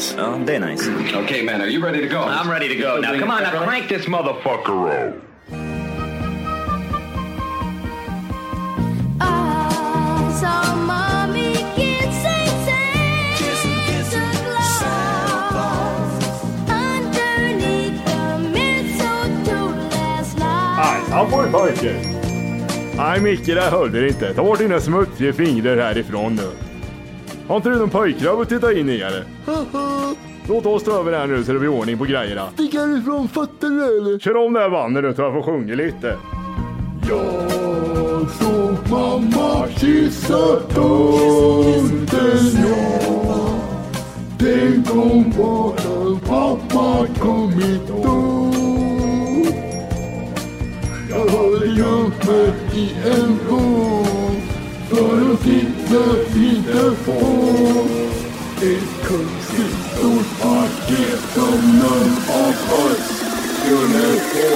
nice. Ja, det är nice. okay, man, are you ready to go? I'm ready to go. Now, come on, now crank this motherfucker up. Han får en pojke. Nej Micke, det här håller inte. Ta bort dina smutsiga fingrar härifrån nu. Har inte du någon pojkgrabb att titta in i eller? Låt oss ta över här nu så det blir ordning på grejerna. Stick härifrån, fattar du eller? Kör om det här bandet nu så jag får sjunga lite. Jag såg mamma kyssa tomten, ja. Tänk om bara pappa kommit då. Jag hade gömt mig i en vrå för att titta inte få ett konstigt stort paket som någon av oss skulle få.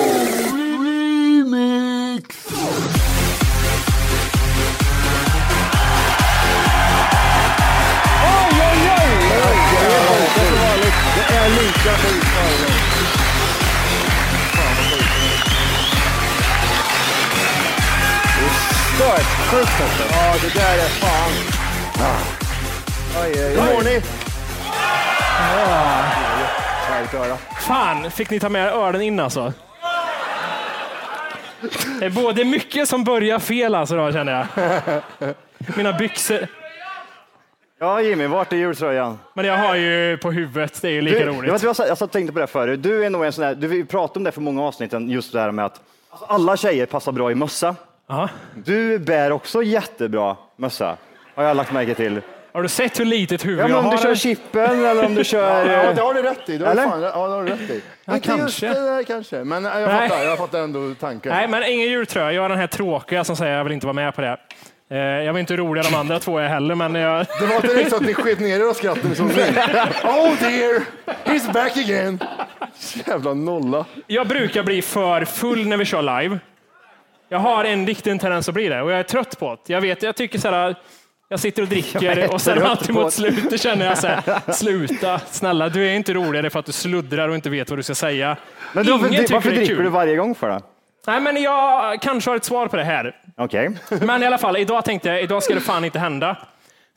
Remix! Det är lika sjukt varje gång. Stört. Sjukt alltså. Ja, det där är fan. Hur mår ni? Härligt. Fan, fick ni ta med ölen in alltså? Det är både mycket som börjar fel alltså då, känner jag. Mina byxor. Ja, Jimmy, vart är jultröjan? Men jag har ju på huvudet, det är ju lika Du, roligt. Jag, vet, jag, satt- jag satt och tänkte på det förut. Du är nog en sån där, du, vi pratade om det för många avsnitten, just det här med att alltså, alla tjejer passar bra i mössa. Ja. Du bär också jättebra mössa, har jag lagt märke till. Har du sett hur litet huvud Ja, men jag om du har? kör chippen eller om du kör... Ja, eh, det har du rätt i. Det har Eller? fan, ja, det har du rätt i. Ja, Inte just kanske. det där kanske, men jag Nej. fattar, jag fattar ändå tanken. Nej, men ingen jultröja. Jag är den här tråkiga som säger jag vill inte vara med på det. Eh, Jag var inte rolig de andra två är heller, men jag... Det var direkt så att ni sket ner er av skratten som ni. Oh dear, he's back again. Jävla nolla. jag brukar bli för full när vi kör live. Jag har en riktig tendens att bli det och jag är trött på det. Jag vet, jag tycker så här, jag sitter och dricker och sen alltid mot slutet känner jag så här, sluta, snälla, du är inte roligare för att du sluddrar och inte vet vad du ska säga. Men då, Ingen varför det är dricker kul. du varje gång för det? Nej, men jag kanske har ett svar på det här. Okej. Men i alla fall, idag tänkte jag, idag ska det fan inte hända.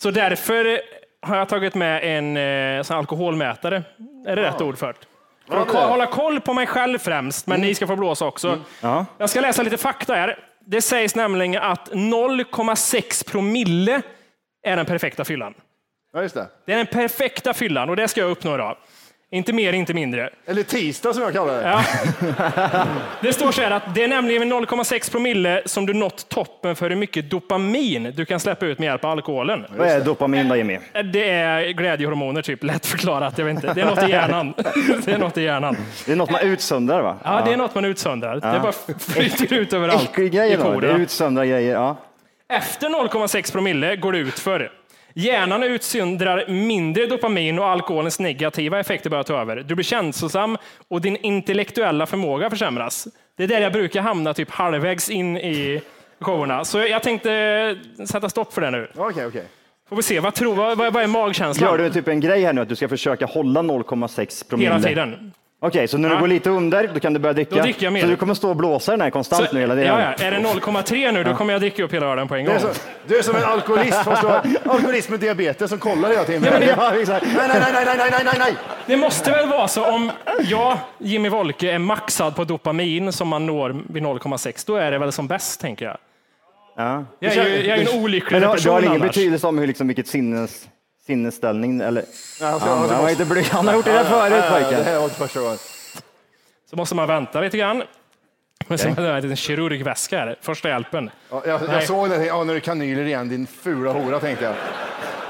Så därför har jag tagit med en eh, sån här alkoholmätare. Är det rätt ord för det? För att hålla koll på mig själv främst, men ni ska få blåsa också. Ja. Jag ska läsa lite fakta här. Det sägs nämligen att 0,6 promille är den perfekta fyllan. Ja, just det. Det är den perfekta fyllan och det ska jag uppnå idag. Inte mer, inte mindre. Eller tisdag som jag kallar det. Ja. Det står så här att det är nämligen med 0,6 promille som du nått toppen för hur mycket dopamin du kan släppa ut med hjälp av alkoholen. Vad är dopamin då Jimmy? Det är glädjehormoner, typ. Lätt förklarat. Jag vet inte. Det är något i hjärnan. Det är något i hjärnan. Det är något man utsöndrar va? Ja, det är något man utsöndrar. Det bara flyter ut överallt Äcklig grej. Det är korna. utsöndra grejer. Ja. Efter 0,6 promille går det ut för. Hjärnan utsöndrar mindre dopamin och alkoholens negativa effekter börjar ta över. Du blir känslosam och din intellektuella förmåga försämras. Det är där jag brukar hamna typ halvvägs in i showerna. Så jag tänkte sätta stopp för det nu. Okej, okej. Får vi se, vad, tror, vad, vad är magkänslan? Gör du typ en grej här nu att du ska försöka hålla 0,6 promille? Hela tiden. Okej, så när du Ja. går lite under, då kan du börja dricka? Då dricker jag mer. Så du kommer stå och blåsa den här konstant Så, nu hela ja, tiden? ja. Är det 0,3 nu, då kommer jag dricka upp hela ölen på en Du gång. är, så, du är som en alkoholist, fast du har alkoholist med diabetes som kollar hela tiden. Ja, exakt. Nej, nej, nej, nej, nej, nej, nej, nej. Det måste väl vara så om jag, Jimmy Wolke, är maxad på dopamin som man når vid 0,6, då är det väl som bäst, tänker jag. Ja. Jag är ju, jag är ju en olycklig Men det har, det person har ingen annars. betydelse om hur, liksom, vilket sinnes, sinnesställning eller... Ja, alltså, Han, alltså, han, var inte blyg. han har gjort det där förut Det pojken. här var inte första gången. Så måste man vänta lite grann. Men så har jag en liten kirurgväska här, första hjälpen. Ja, jag, jag Nej. såg det, ja, nu är det kanyler igen, din fula hora, tänkte jag.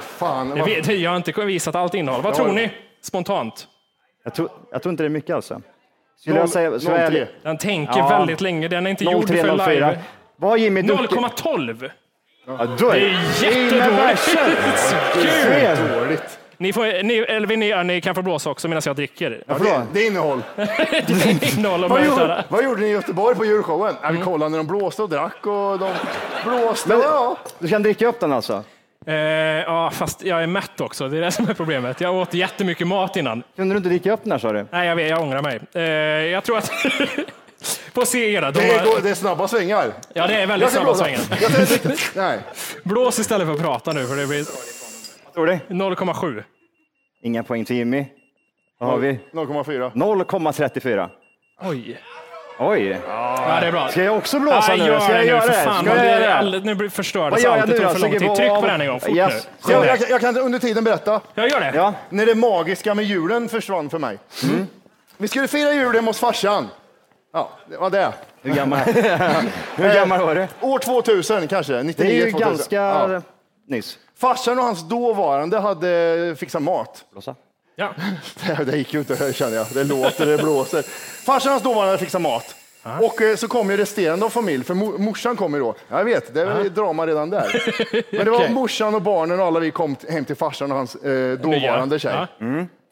Fan. Jag, vet, jag har inte visat allt innehåll. Vad tror ni? Spontant. Jag tror, jag tror inte det är mycket alltså. Skulle jag säga, så 03. är det Den tänker Ja. väldigt länge. Den är inte gjord för 03, 04. live. Vad har Jimmy druckit? 0,12. Ja, då Det är jättedåligt. Ser. Dåligt. Ni, får, ni, vill ni, ni kan få blåsa också medan jag dricker. Ja, det, det är innehåll. Innehåll och Vad gjorde, vad gjorde ni i Göteborg på julshowen? Mm. vi kollade när de blåste och drack och de blåste. ja. Du kan dricka upp den alltså? Eh, ja, fast jag är mätt också. Det är det som är problemet. Jag åt jättemycket mat innan. Kunde du inte dricka upp den här sa du? Nej, jag, vet, jag ångrar mig. Eh, jag tror att... På se era. De Det, är, det är snabba svängar. ja, det är väldigt snabba blåsa. svängar. Nej. Blås istället för att prata nu, för det blir Tror du? 0,7. Inga poäng till Jimmy. Vad har vi? 0,4. 0,34. Oj. Oj. Ja, det är bra. Ska jag också blåsa Nej, nu? gör Ska jag det nu, göra för det? fan. Ska jag Det göra är det? all- Nu förstördes Vad gör jag allt. nu Det tog då? för lång tid. Tryck på den en gång, fort Yes. nu. Jag, jag, jag kan under tiden berätta. Jag gör det. Ja. När det magiska med julen försvann för mig. Mm. Vi skulle fira jul hemma hos farsan. Ja, det var det. Hur gammal, Hur gammal var du? År 2000 kanske, 99, Det är ju 2000. ganska Ja. nyss. Farsan och hans dåvarande hade fixat mat. Blåsa. Ja. Det, det gick ju inte känner jag. Det låter, det blåser. Farsan och hans dåvarande hade fixat mat. Och eh, så kom ju resterande av familj, för mo- morsan kom ju då. Jag vet, det är drama redan där. Men det var Okej. morsan och barnen och alla vi kom hem till farsan och hans eh, dåvarande tjej. Ja.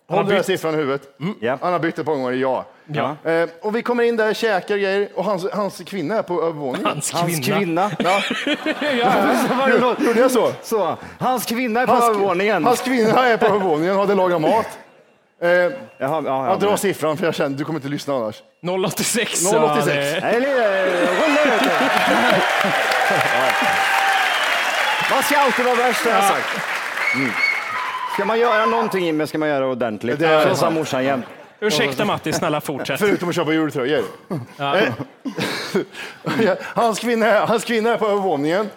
Håll den här bytt. siffran i huvudet. Ja. Han har bytt ett par gånger, ja. Ja. Eh, och vi kommer in där, käkar grejer och hans, hans kvinna är på övervåningen. Hans Hans kvinna. kvinna. Ja. Det? Gjorde jag så? Så, hans kvinna är på Hans, övervåningen. hans kvinna är på övervåningen och hade lagat mat. Eh, Jaha, ja, ja, jag drar men- siffran för jag känner du kommer inte lyssna annars. 086. 086. Ja, det- Nej, det- Håll ner det. Man ska alltid vara värst har jag sagt. Mm. Ska man göra någonting Jimmy ska man göra ordentligt. Det är- Så sa morsan jämt. Ursäkta Matti, snälla fortsätt. Förutom att köpa jultröjor. Eh, hans, kvinna, är- hans kvinna är på övervåningen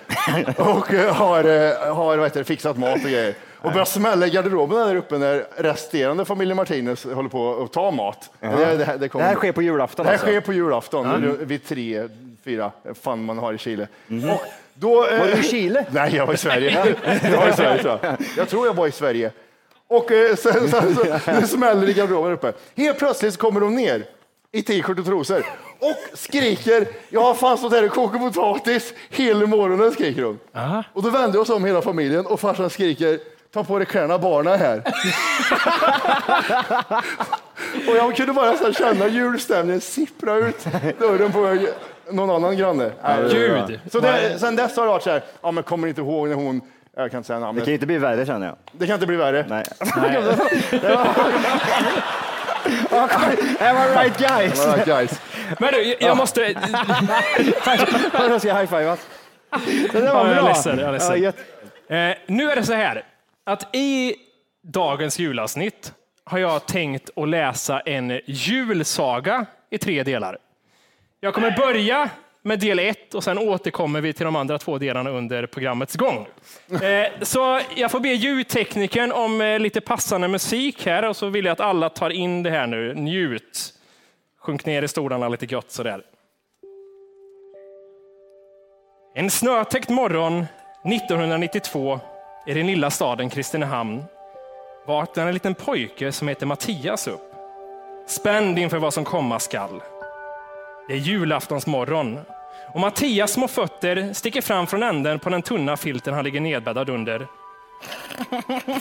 och eh, har, eh, har vad heter det, fixat mat och grejer. Och börjar smälla i garderoben där uppe när resterande familjen Martinez håller på att ta mat. Det, det, här- det, Det kommer- här sker på julafton det här alltså. sker på julafton vid tre, fyra, fan man har i Chile. Och då, eh, Var du i Chile? Nej, jag var i Sverige. jag var i Sverige tror jag. Jag tror jag var i Sverige. Och eh, sen, sen så, det smäller i garderoben uppe. Helt plötsligt så kommer de ner i t-shirt och trosor och skriker jag har fan stått här och kokat potatis hela morgonen skriker hon. Och då vänder vi oss om hela familjen och farsan skriker ta på dig kläderna, barnen är här. och jag kunde bara så här känna julstämningen sippra ut dörren på någon annan granne. Gud. Så det, sen dess har det varit så här, ja men kommer inte ihåg när hon, jag kan inte säga Det namnet. kan inte bli värre känner jag. Det kan inte bli värre. Nej. Am I right guys? All right, guys. Men du, jag måste... Jag ska high-fivas. Det där var Ja, jag är bra. ledsen, jag är ledsen. Ja, Eh, nu är det så här att i dagens julavsnitt har jag tänkt att läsa en julsaga i tre delar. Jag kommer börja med del ett och sen återkommer vi till de andra två delarna under programmets gång. Eh, så jag får be ljudteknikern om eh, lite passande musik här och så vill jag att alla tar in det här nu. Njut. Sjunk ner i stolarna lite gott sådär. En snötäckt morgon 1992 i den lilla staden Kristinehamn vaknar en liten pojke som heter Mattias upp. Spänd inför vad som komma skall. Det är julaftonsmorgon Och Mattias små fötter sticker fram från änden på den tunna filten han ligger nedbäddad under.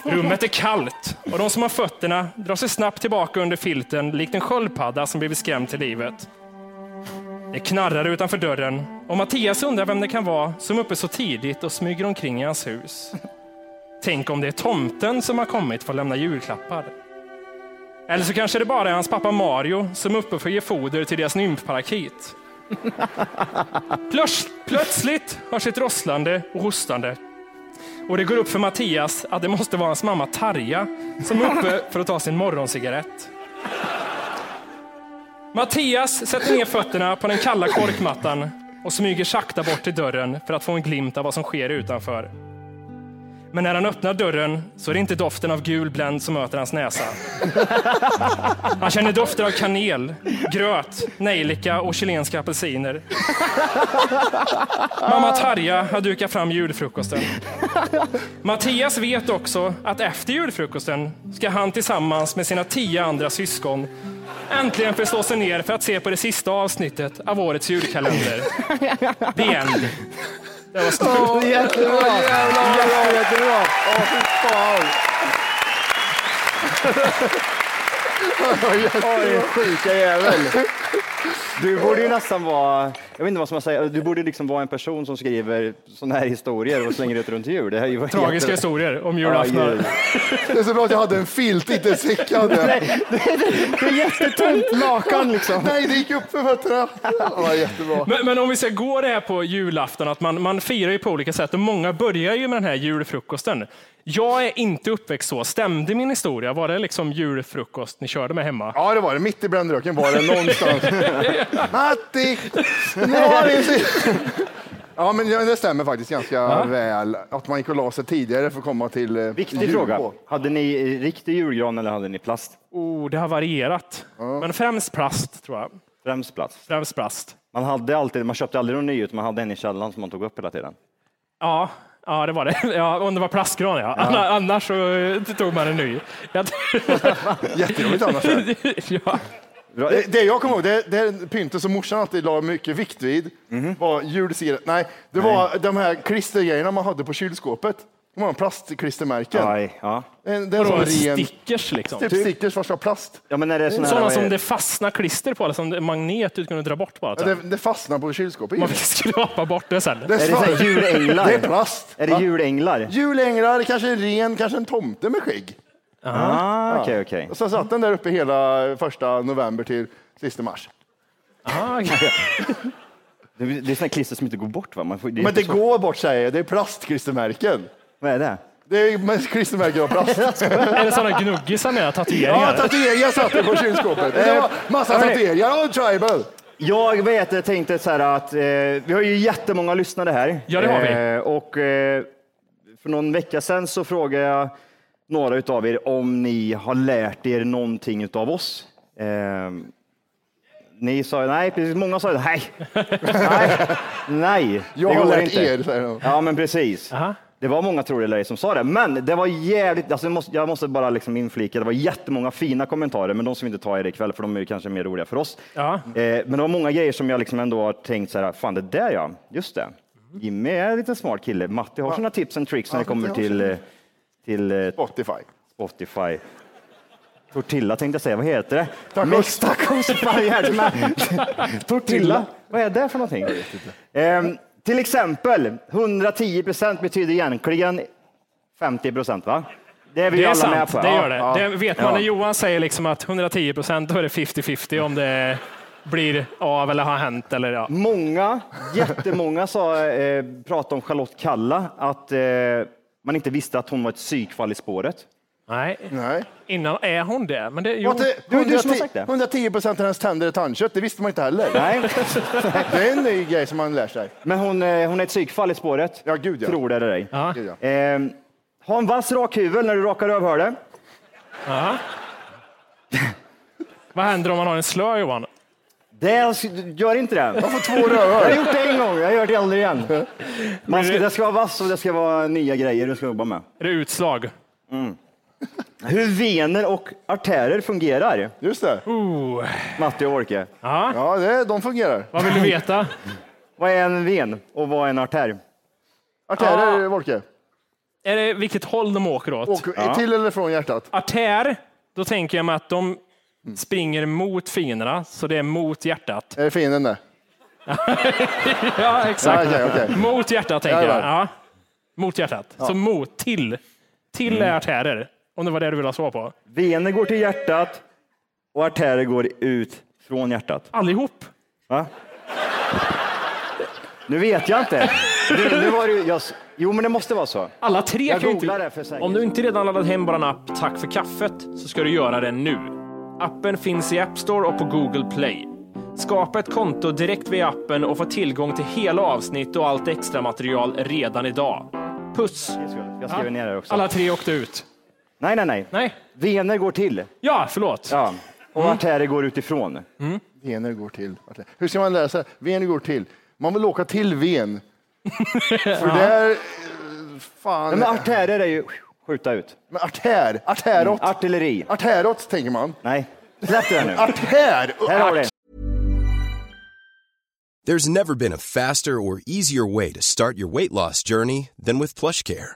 Rummet är kallt och de som har fötterna drar sig snabbt tillbaka under filten likt en sköldpadda som blivit skrämd till livet. Det knarrar utanför dörren och Mattias undrar vem det kan vara som är uppe så tidigt och smyger omkring i hans hus. Tänk om det är tomten som har kommit för att lämna julklappar. Eller så kanske det bara är hans pappa Mario som är uppe för att ge foder till deras nymfparakit. Plöts- plötsligt hörs ett rosslande och hostande. Och det går upp för Mattias att det måste vara hans mamma Tarja som är uppe för att ta sin morgoncigarett. Mattias sätter ner fötterna på den kalla korkmattan och smyger sakta bort till dörren för att få en glimt av vad som sker utanför. Men när han öppnar dörren så är det inte doften av gul Blend som möter hans näsa. Han känner dofter av kanel, gröt, nejlika och chilenska apelsiner. Mamma Tarja har dukat fram julfrukosten. Mattias vet också att efter julfrukosten ska han tillsammans med sina tio andra syskon äntligen förstå slå sig ner för att se på det sista avsnittet av årets julkalender. The End. Det var stort. Jättebra! Jätte, jättebra! Åh, fy fan! Oj, sjuka jävel. Du borde ju nästan vara, jag vet inte vad som man säger, du borde liksom vara en person som skriver sådana här historier och slänger ut runt jul. Det här är ju Tragiska jätte- historier om Ja, julaftnar. jul. Det är så bra att jag hade en filt, inte en säck hade jag. Nej, det, det, det är jättetunt lakan liksom. Nej, det gick upp för fötterna. Jättebra. Men, men om vi ska gå det här på julafton, att man, man firar ju på olika sätt och många börjar ju med den här julfrukosten. Jag är inte uppväxt så. Stämde min historia? Var det liksom julfrukost ni körde med hemma? Ja, det var det. Mitt i brännröken var det någonstans. Matti! Nu har vi... Ja, men det stämmer faktiskt ganska väl att man gick och la sig tidigare för att komma till eh, Viktig jul fråga. på. Hade ni riktig julgran eller hade ni plast? Oh, det har varierat. Men främst plast, tror jag. Främst plast. Främst plast. Man, hade alltid, man köpte aldrig någon ny, utan man hade en i källaren som man tog upp hela tiden. Ja, ja det var det. Ja, om det var plastgran, ja. Anna- Annars så eh, tog man en ny. Jätteroligt annars. det. ja. Det, det jag kommer ihåg, det, det pyntet som morsan alltid la mycket vikt vid var julcigaretter. Nej, det var de här klistergrejerna man hade på kylskåpet. Det var en plastklistermärken. Aj, ja. En, det är en Vadå, sån ren... stickers liksom? Typ stickers fast det var plast. ja, men är det såna Sådana här, som det fastnar klister på, eller som det är magnet du kunde dra bort bara. Ja, Det, det fastnar på kylskåpet. Man fick skrapa bort det sen. Det är det så här julänglar? Det är plast. Är det Va? julänglar? Julänglar, kanske en ren, kanske en tomte med skägg. Ah, okej, okej. Och så satt den där uppe hela första november till sista mars. Ah, okej. Det, det är såna klister som inte går bort va? Man får, det är Men inte det så- går bort säger jag, det är plastklistermärken. Vad är det? Det är mest klistermärken av plast. är det sådana gnuggisar med Ja, tatueringar? tatueringar satt det på kylskåpet. Det var massa Hörni. tatueringar och tribal. Jag vet, jag tänkte så här att eh, vi har ju jättemånga lyssnare här. Ja, det har vi. Eh, och eh, för någon vecka sedan så frågade jag några utav er om ni har lärt er någonting utav oss. Eh, ni sa nej, precis. Många sa nej. nej, nej. Jag det har lärt inte. er, säger de. Ja, men precis. Aha. Det var många, tror det eller ej, som sa det. Men det var jävligt, alltså jag, måste, jag måste bara liksom inflika, det var jättemånga fina kommentarer, men de som vi inte tar er ikväll, för de är ju kanske mer roliga för oss. Ja. Eh, men det var många grejer som jag liksom ändå har tänkt så här, fan det där ja, just det. Jimmy är en lite smart kille. Matti har sina tips and tricks när Ja, det kommer till, eh, till eh, Spotify. Spotify. Tortilla tänkte jag säga, vad heter det? Tacos. Tacos. Tortilla, vad är det för någonting? Ehm, till exempel, 110 procent betyder egentligen 50 procent, va? Det är vi Det är alla med sant, på. det gör det. Ja. det vet man när Johan säger liksom att 110 procent, då är det 50-50 om det blir av eller har hänt. Eller, ja. Många, jättemånga sa, eh, pratade om Charlotte Kalla, att eh, man inte visste att hon var ett psykfall i spåret. Nej, Nej. innan är hon det. Men det jo, det- det är du som har 110 sagt det. 110 procent av hennes tänder är tandkött, det visste man inte heller. Nej, Det är en ny grej som man lär sig. men hon, eh, hon är ett psykfall i spåret. Ja, gud ja. Tror det eller ej. Ja. Gud, ja. Eh, ha en vass rakhyvel när du rakar rövhålet. Vad händer om man har en slö Johan? Det gör inte det. Man får två Jag har rövhål. gjort det en gång, jag gör det aldrig igen. Man ska, det ska vara vass och det ska vara nya grejer du ska jobba med. Är det utslag? Hur vener och artärer fungerar, Just det. Oh. Matti och Orke. Ja. Ja, det, de fungerar. Vad vill du veta? Vad är en ven och vad är en artär? Artärer, Wolke? Är det vilket håll de åker åt? Åk till eller från hjärtat? Artär, då tänker jag mig att de springer mot fienderna, så det är mot hjärtat. Är det fienden det? ja, exakt. Ja, okej, okej. Mot hjärtat tänker jag. Ja. Mot hjärtat. Så mot, till. Till Mm. är artärer. Om det var det du ville ha svar på. Vener går till hjärtat och artärer går ut från hjärtat. Allihop. Va? Nu vet jag inte. Nu, nu var det, jag, jo, men det måste vara så. Alla tre Jag kan googlar det inte... för säkerhet. Om du inte redan laddat hem vår app Tack för kaffet så ska du göra det nu. Appen finns i App Store och på Google Play. Skapa ett konto direkt via appen och få tillgång till hela avsnitt och allt extra material redan idag. Puss! Jag skriver ner det också. Alla tre åkte ut. Nej, nej, nej. Nej. Vener går till. Ja, förlåt. Ja. Och artärer går utifrån. Vener går till. Hur ska man sig? Vener går till. Man vill åka till Ven. För där... eh, Fan. Men artärer är ju skjuta ut. Men artär, artäråt. Artilleri. Artäråt tänker man. Nej, släpp det där nu. Artär! Här har vi det. There's never been a faster or easier way to start your weight loss journey than with PlushCare.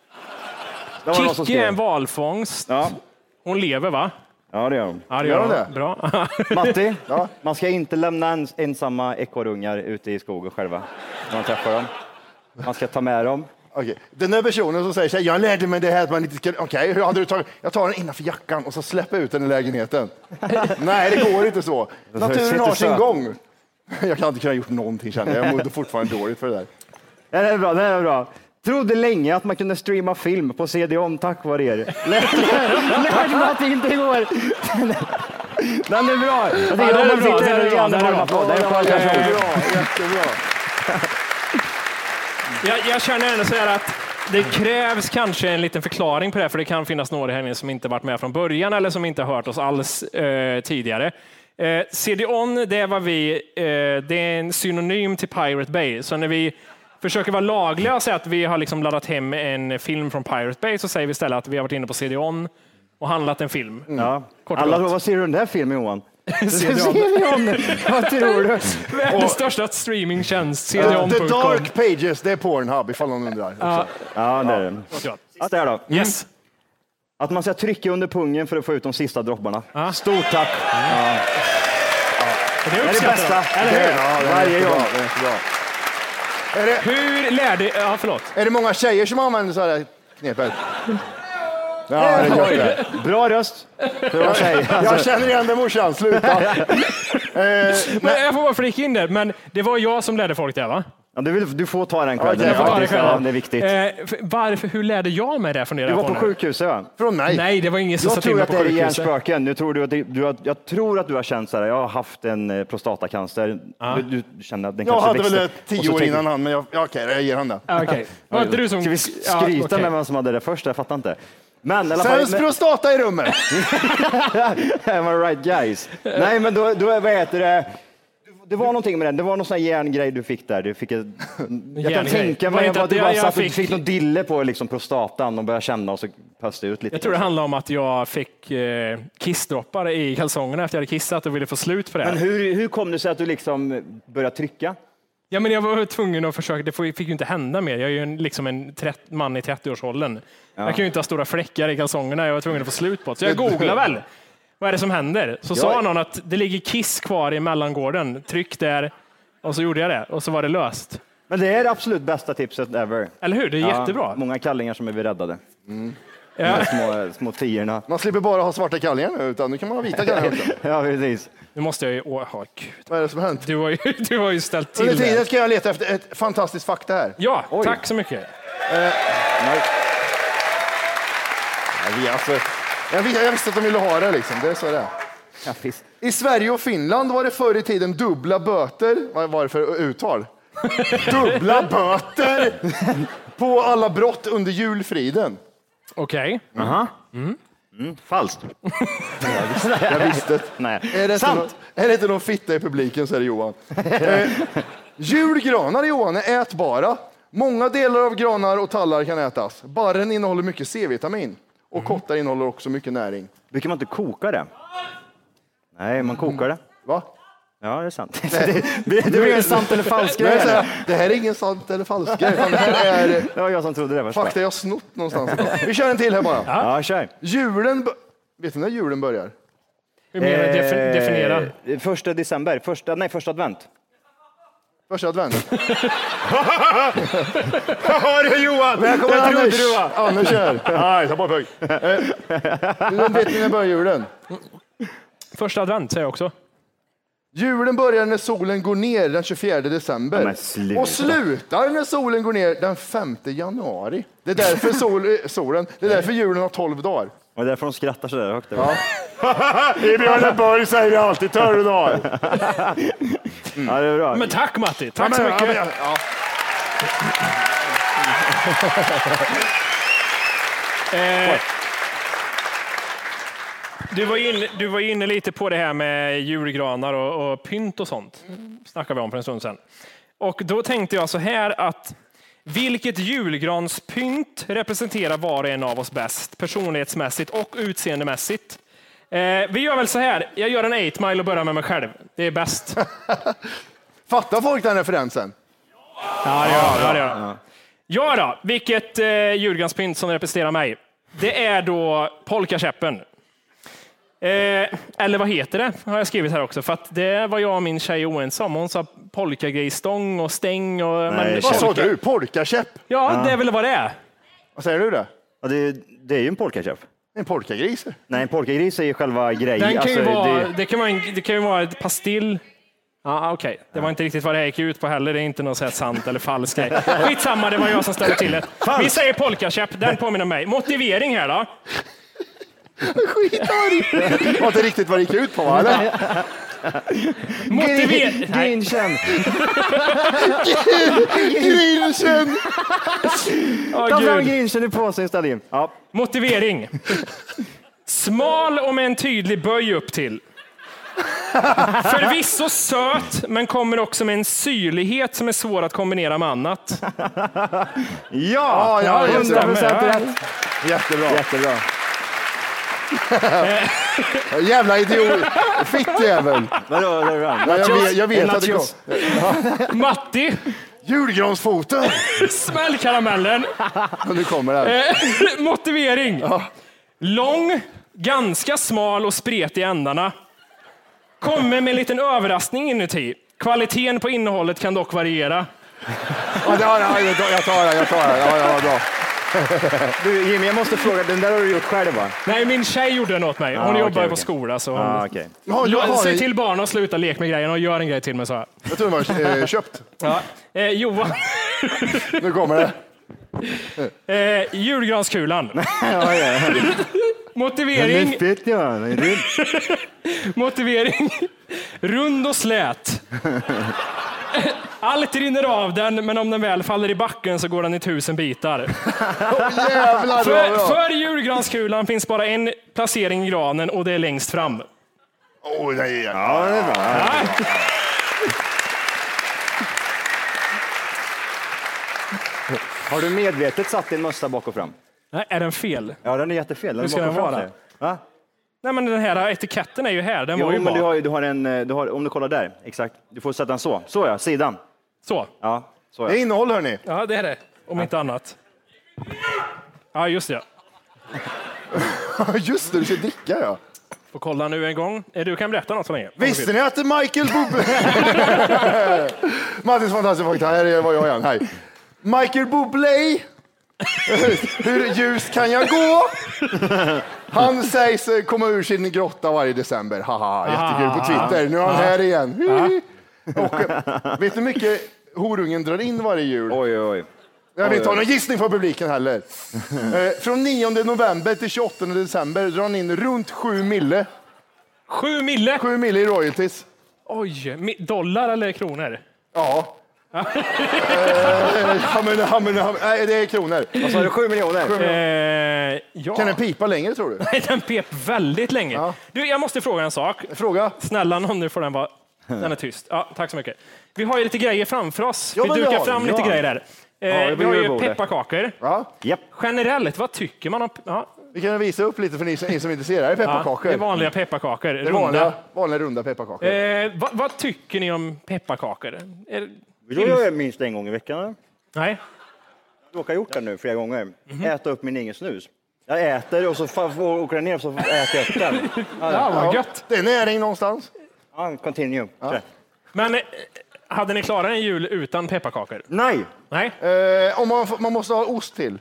Kikki är en valfångst. Ja. Hon lever va? Ja, det gör hon. Ja, det Gör hon det? Bra. Matti, man ska inte lämna ens, ensamma ekorrungar ute i skogen själva när man träffar dem. Man ska ta med dem. Okej. Den där personen som säger så här, jag lärde mig det här att man inte ska... Okej, hur hade du tagit? Jag tar den innanför jackan och så släpper jag ut den i lägenheten. Nej, det går inte så. Naturen har sin gång. Jag kan inte kunna gjort någonting känner jag. Jag mådde fortfarande dåligt för det där. Den är bra, den är bra. Trodde länge att man kunde streama film på CD-OM tack vare er. Lärde mig att det inte går. Den är bra. Jag tycker Ja, om man bra, sitter den är och bra, ger en varm bra. applåd. Är skön. Jättebra. Jag, jag känner ändå så här att det krävs kanske en liten förklaring på det, här, för det kan finnas några här inne som inte varit med från början eller som inte hört oss alls eh, tidigare. Eh, CD-ON, det vi, eh, det är en synonym till Pirate Bay. Så när vi försöker vara lagliga och säga att vi har liksom laddat hem en film från Pirate Bay så säger vi istället att vi har varit inne på CD-ON och handlat en film. Ja. Kort och Alla, gott. vad ser du den där filmen Johan? CD-ON. Vad tror du? Världens största streamingtjänst, The CD-ON.com. Dark Pages, det är Pornhub ifall någon undrar. Ja, Ja, det är det. gott. Att det är då. Yes. Att man ska trycka under pungen för att få ut de sista dropparna. Ja. Stort tack. Det Det är det bästa. Eller hur? Ja, det är Varje gång. Är det, Hur lärde... Ja, förlåt. är det många tjejer som använder så här knepet? Ja, det är gott det. Bra röst. Det var tjej. Jag Alltså, känner igen det morsan, sluta. Eh, Men jag får bara flika in det, men det var jag som lärde folk det va? Ja, du, vill, du får ta den credden. jag det faktiskt. själv. Ja, det är viktigt. Eh, för- varför, hur lärde jag mig det? Funderar Du jag var på sjukhuset va? Från mig. Nej, det var ingen som Jag satte in tror mig att på det är sjukhuset. hjärnspöken. Nu tror du att det, du har, jag tror att du har känt så här, jag har haft en eh, prostatacancer. Du, du känner att den Jag kanske hade växte. väl Och tio år innan han, men jag, ja, okej, jag ger han det. Ah, Okej, var inte du som... Ska vi Ja, skryta okej. med vem som hade det först? Jag fattar inte. Men i alla fall. Sämst prostata i rummet. Am I right guys? Nej, men då, då vad heter det? Det var någonting med den. Det var någon sån här järngrej du fick där. Du fick ett, jag kan tänka mig att du bara satt fick- fick någon dille på liksom prostatan och började känna och så pöste ut lite. Jag tror det handlar om att jag fick eh, kissdroppar i kalsongerna efter jag hade kissat och ville få slut på det. Men hur, hur kom det sig att du liksom började trycka? Ja, men jag var tvungen att försöka. Det fick ju inte hända mer. Jag är ju en, liksom en trett, man i 30-årsåldern. Jag kan ju inte ha stora fläckar i kalsongerna. Jag var tvungen att få slut på det. Så jag googlade väl. Vad är det som händer? Så sa någon att det ligger kiss kvar i mellangården. Tryck där. Och så gjorde jag det och så var det löst. Men det är det absolut bästa tipset ever. Eller hur? Det är jättebra. Många kallingar som är räddade. De Ja. här små, små tiorna. Man slipper bara ha svarta kallingar nu, utan nu kan man ha vita kallingar också. Ja, precis. Nu måste jag ju... Åh, åh, gud. Vad är det som har hänt? Du har ju, du har ju ställt Under till tiden det. ska jag leta efter ett fantastiskt fakta här. Ja, tack så mycket. Ja, vi, alltså, jag, vis- jag visste att de ville ha det, liksom. det är så det är. Ja, visst. I Sverige och Finland var det förr i tiden dubbla böter. Vad var det för uttal? dubbla böter på alla brott under julfriden. Okej. Mm, falskt. Jag visste. Nej. Är det, inte Sant. någon, är det inte någon fitta i publiken så är det Johan. Eh, julgranar Johan är ätbara. Många delar av granar och tallar kan ätas. Barren innehåller mycket C-vitamin och kottar innehåller också mycket näring. Brukar man inte koka det? Nej, man kokar det. Va? Ja, det är sant. Det, det, det blir en sant eller falsk grej. här, det här är ingen sant eller falskt grej, det här är Det var jag som trodde det först. fakta jag snott någonstans. Vi kör en till här bara. Ja, kör. Julen, vet ni när julen börjar? Hur menar du? Defi- definiera. Eh, Första december, första, nej första advent. Första advent. Hör du Johan? Välkommen Det trodde Anders! du va? Anders här. Nej, ta bort pung. Men Vet ni när börjar julen? Första advent säger jag också. Julen börjar när solen går ner den 24 december Ja, men sluta. och slutar när solen går ner den 5 januari. Det är därför sol, eh, solen, det är därför julen har 12 dagar. Och det är därför de skrattar så där högt. Ja. I Björneborg säger vi alltid törre dagar. Ja, det är bra. Men tack Matti, tack Ja, så men- mycket. ja, men- ja. Eh, du, var inne, du var inne lite på det här med julgranar och, och pynt och sånt. snackade vi om för en stund sedan. Och då tänkte jag så här att vilket julgranspynt representerar var och en av oss bäst personlighetsmässigt och utseendemässigt? Eh, vi gör väl så här, jag gör en 8 mile och börjar med mig själv. Det är bäst. Fattar folk den referensen? Ja, det gör ja, det gör. Ja då, vilket eh, julgranspynt som representerar mig. Det är då polkakäppen. Eh, eller vad heter det, har jag skrivit här också, för att det var jag och min tjej oense om. Hon sa polkagrejstång och stäng. Och, men, Vad sa du? Polkakäpp? Ja, det är väl vad det är. Vad säger du det? Ja, det, det är ju en polkakäpp. En polkagris? Nej, en polkagris är ju själva grejen. Den kan ju Alltså, vara, det- det, kan vara en, det kan ju vara ett pastill. Ja, Okej, det var inte riktigt vad det här gick ut på heller. Det är inte något så här sant eller falskt grej. Skitsamma, det var jag som ställde till det. Vi säger polkakäpp, den påminner mig. Motivering här då. Skitarg! Var inte riktigt vad det gick ut på va? Eller? Motivering... Nej. Grinchen! Grinchen! Åh, Ta fram Gud. grinchen i påsen ställ in. Ja. Motivering. Smal och med en tydlig böj upp till. Förvisso söt, men kommer också med en syrlighet som är svår att kombinera med annat. Ja, Ja, ja, det 100 stämmer. procent Ja. rätt. Jättebra. Jättebra. Jävla idiot. Fittjävel. Vadå, vadå, vadå? Ja, jag vet, jag vet att det går. Matti, Julgransfoten. smäll karamellen. Och nu kommer den. Eh, Motivering. Lång, ganska smal och spretig i ändarna. Kommer med en liten överraskning inuti. Kvaliteten på innehållet kan dock variera. Ja, ja, ja, jag tar jag tar den. Jag tar den. Ja, ja, bra. Du Jimmy, jag måste fråga, den där har du gjort själv va? Nej, min tjej gjorde den åt mig. Hon Ah, jobbar okej, ju på okej. skola. Så hon... Ja, okej. Ja, jag, har, Säg till barnen att sluta leka med grejerna och gör en grej till mig, sa jag. jag tror det var eh, köpt. Ja. Eh, Johan, Nu kommer det. eh, julgranskulan. Ja, ja. Motivering, Den är fett, ja. Den är motivering. Rund och slät. Allt rinner av den, men om den väl faller i backen så går den i tusen bitar. Jävlar För, för julgranskulan finns bara en placering i granen och det är längst fram. Åh, nej, ja. Det är bra. Ja. Har du medvetet satt din mössa bak och fram? Nej, är den fel? Ja, den är jättefel. Den Hur ska den vara? Nej, men den här etiketten är ju här. Den Jo, var ju men du har, ju- du har en, eh, du har, om du kollar där, exakt. Du får sätta den så. Så ja, sidan. Så. Ja, så Det är ja. innehåll hörni. Ja, det är det. Om inte annat. Ja, just det. Just det, du ska dricka ja. Får kolla nu en gång. Eh, Du kan berätta något så länge. Visste ni att Michael Bublé... Mattis fantastiska fakta, här är vad jag igen. Hej. Michael Bublé. Hur ljust kan jag gå? Han sägs eh, komma ur sin grotta varje december. Haha, jättekul på Twitter. Nu är han här igen. Och, eh, vet du hur mycket horungen drar in varje jul? Oj, oj. Jag vill inte ha någon gissning från publiken heller. Eh, från 9 november till 28 december drar han in runt 7 mille. Sju mille? 7 mille i royalties. Oj, dollar eller kronor? Ja. Eh, hammen, hammen, hammen. Nej, det är kronor. Vad sa du, sju miljoner? Sju miljoner. Eh, ja. Kan den pipa längre tror du? Nej, den pep väldigt länge. Du, jag måste fråga en sak. Fråga. Snälla någon, nu får den vara... Den är tyst. Ja, tack så mycket. Vi har ju lite grejer framför oss. Ja, vi men det dukar vi. fram lite Ja. grejer där. Eh, Ja, det vi har ju pepparkakor. Ja. Japp. Generellt, vad tycker man om... Ja. Vi kan visa upp lite för ni som, är intresserade. Det är Ja, pepparkakor. det är vanliga pepparkakor. Det är runda. vanliga, vanliga runda pepparkakor. Eh, vad, vad tycker ni om pepparkakor? Vill du göra minst en gång i veckan? eller? nej? Jag råkar ha gjort det nu flera gånger. Mhm. Äta upp min egen snus. Jag äter och så åker den ner och så äter jag upp den. Ja, vad gött. Det är näring någonstans. Ja, continue. Men eh, hade ni klarat en jul utan pepparkakor? Nej! Nej? Eh, om man, man måste ha ost till.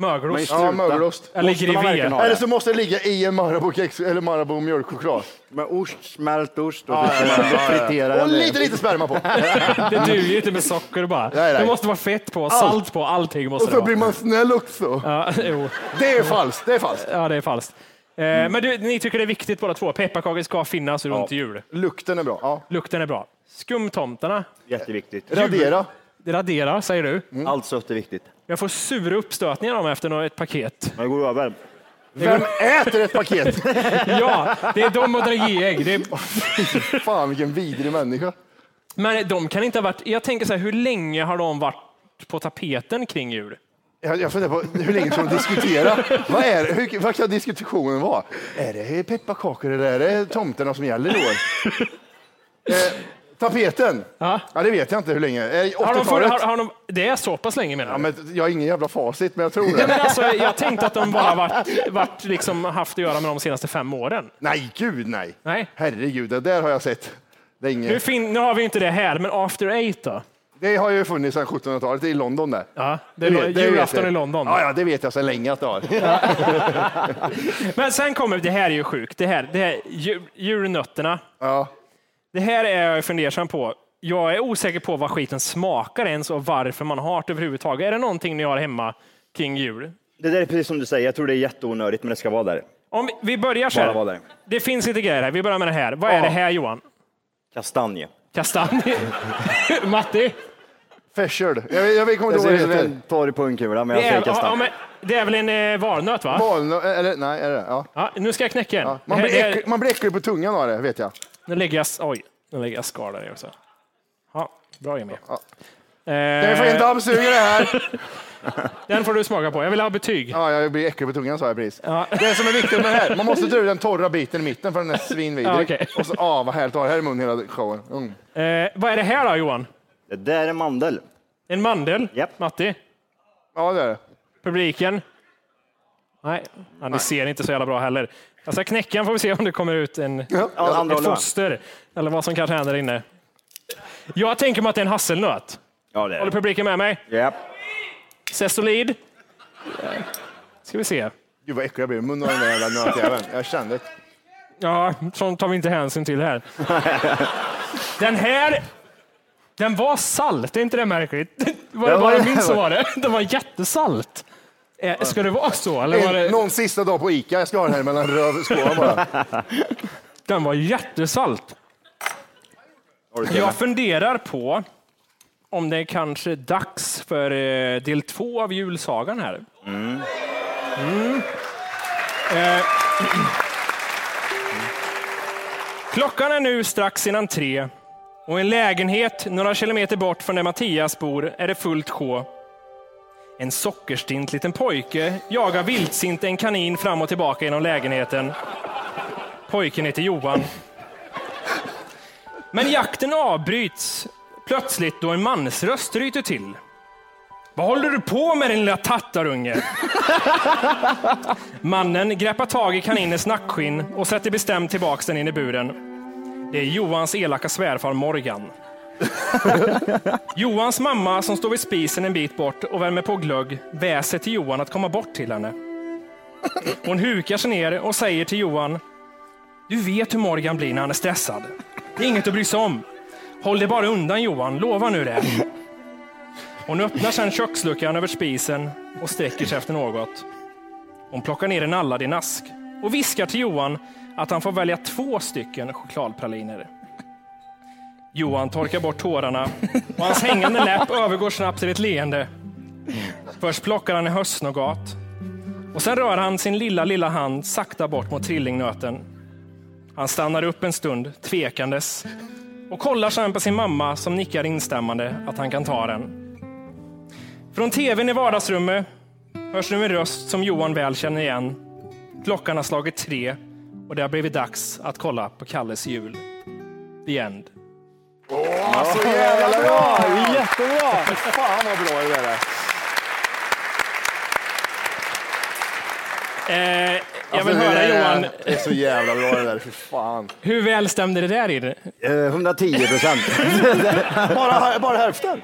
Mögelost? Ja, mögelost. Eller Måste man verkligen ha Eller så måste det ligga i en Marabou-kex eller Marabou mjölkchoklad. Med ost, smält ost och så ska man fritera Och lite, lite sperma på. Det duger ju inte med socker bara. Nej, nej. Det måste vara fett på, salt på, allting Och måste det så vara. blir man snäll också. Ja, jo. Det är falskt. Det är falskt. ja, det är falskt. Eh, Men du, ni tycker det är viktigt båda två. Pepparkakor ska finnas runt jul. Lukten är bra. Ja. Lukten är bra. Skumtomtarna, Jätteviktigt. Radera. Det raderar säger du. Mm. Allt sött är viktigt. Jag får sura uppstötningar om efter något- ett paket. Men det går över. Vem äter ett paket? Ja, det är de och dragéägg. Det är... Fan vilken vidrig människa. Men de kan inte ha varit... Jag tänker så här, hur länge har de varit på tapeten kring jul? Jag, jag funderar på hur länge ska de diskutera? vad, är, hur, vad kan diskussionen vara? Är det pepparkakor eller är det tomterna som gäller i år? eh, tapeten? Ja. Ja, det vet jag inte hur länge. Eh, Har de, för, 80-talet? har, har de, det är så pass länge menar Ja, du? men jag har ingen jävla facit, men jag tror Nej, det. men alltså, jag tänkte att de bara varit, varit liksom haft att göra med de senaste fem åren. Nej, gud nej. Nej. Herregud, det där har jag sett länge. Nu, fin, nu har vi inte det här, men After Eight då? Det har ju funnits sedan 1700-talet i London där. Ja, det är vet- vet julafton i London. Ja, ja, det vet jag sedan länge att det har. Men sen kommer, det här är ju sjukt, det här, det här jul, julnötterna. Ja. Det här är jag fundersam på. Jag är osäker på vad skiten smakar ens och varför man har det överhuvudtaget. Är det någonting ni har hemma kring jul? Det där är precis som du säger. Jag tror det är jätteonödigt, men det ska vara där. Om vi, börjar så Bara vara här. där. Det finns lite grejer här. Vi börjar med det här. Vad är Ja. det här Johan? Kastanj. Kastanj? Matti? Färsel. Jag, jag vet- kommer Det inte ihåg vad det heter. en torr pungkula, men Det jag säger är, ja, men, det är väl en eh, valnöt va? Valnöt, eller nej, är det? Ja. Ja, nu ska jag knäcka en. Ja. Man, Det här- blir det här- äcklig, man blir äcklig på tungan av det, vet jag. Nu lägger jag, oj, nu lägger jag skal där också. Ja, bra Jimmy. Kan vi få in Eh, dammsugare här? den får du smaka på. Jag vill ha betyg. Ja, jag blir äcklig på tungan sa jag precis. Ja. Det som är viktigt med det här, man måste dra ur den torra biten i mitten för den är svinvidrig. Ja, okej. Och så, ah, vad härligt att ha det här i munnen hela showen. Mm. Eh, vad är det här då Johan? Det där är mandel. En mandel? Japp. Matti? Ja, det är det. Publiken? Nej, ja, ni ser inte så jävla bra heller. Jag ska knäcka den får vi se om det kommer ut en, Ja, ett foster. Eller vad som kanske händer inne. Jag tänker mig att det är en hasselnöt. Ja, det är Håller publiken med mig? Japp. Sessolid? Ska vi se. Gud vad äcklig jag blir i munnen av den där jävla nötjäveln. Jag kände det. Ja, sånt tar vi inte hänsyn till här. Den här, den var salt, är inte det märkligt? Var det Ja, bara det- min så var det. Den var jättesalt. Eh, Ska det vara så? Eller var det... någon sista dag på Ica, jag ska ha den här mellan rövskålarna bara. Den var jättesalt. Jag funderar på om det kanske är dags för eh, del två av julsagan här. Mm. Eh, Klockan är nu strax innan tre och i en lägenhet några kilometer bort från där Mattias bor är det fullt sjå. En sockerstint liten pojke jagar vildsint en kanin fram och tillbaka genom lägenheten. Pojken heter Johan. Men jakten avbryts plötsligt då en mansröst ryter till. Vad håller du på med din lilla tattarunge? Mannen greppar tag i kaninens nackskinn och sätter bestämt tillbaks den in i buren. Det är Johans elaka svärfar Morgan. Johans mamma som står vid spisen en bit bort och värmer på glögg väser till Johan att komma bort till henne. Hon hukar sig ner och säger till Johan. Du vet hur Morgan blir när han är stressad. Det är inget att bry sig om. Håll dig bara undan Johan, lova nu det. Hon öppnar sedan köksluckan över spisen och sträcker sig efter något. Hon plockar ner en Aladdin-ask och viskar till Johan att han får välja två stycken chokladpraliner. Johan torkar bort tårarna och hans hängande läpp övergår snabbt till ett leende. Först plockar han en höstnougat och sen rör han sin lilla, lilla hand sakta bort mot trillingnöten. Han stannar upp en stund, tvekandes, och kollar sedan på sin mamma som nickar instämmande att han kan ta den. Från tvn i vardagsrummet hörs nu en röst som Johan väl känner igen. Klockan har slagit tre och det har blivit dags att kolla på Kalles jul. The end. Så jävla bra! Jättebra! Fan vad bra det där är. Eh, jag Alltså, vill höra Johan, Det är så jävla bra det där, för fan. hur väl stämde det där in? Eh, 110 procent. Bara, bara hälften.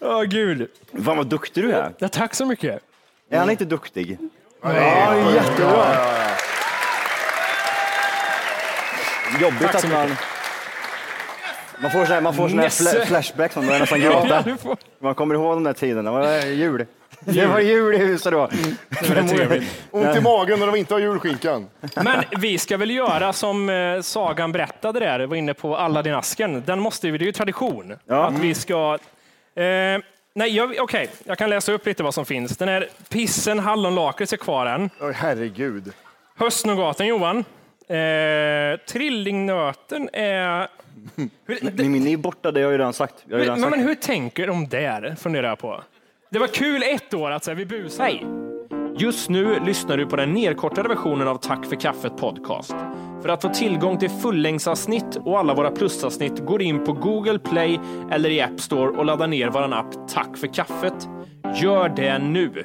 Åh gud. Fan vad duktig du är. Ja, tack så mycket. Är han inte duktig? Ja, jättebra. Jobbigt att man... Man får såna här, man får såna fla- flashbacks, man börjar nästan gråta. Man kommer ihåg de där tiderna. Det var jul. Det var jul i huset då. Trevligt. Ont i magen när de inte har julskinkan. Men vi ska väl göra som eh, Sagan berättade där, var inne på Aladdin-asken. Den måste vi, det är ju tradition. Ja. Att vi ska... Eh, nej, jag- okej, jag kan läsa upp lite vad som finns. Den här pissen hallonlakrits är kvar än. Oj, herregud. Höstnougaten Johan. Eh, trillingnöten är... Hur, Min, min är borta, det har jag ju redan sagt. Jag har ju redan men, sagt. men hur tänker de där, funderar jag på. Det var kul ett år att säga vi busar. Hej! Just nu lyssnar du på den nedkortade versionen av Tack för kaffet podcast. För att få tillgång till fullängdsavsnitt och alla våra plusavsnitt går in på Google Play eller i App Store och laddar ner vår app Tack för kaffet. Gör det nu!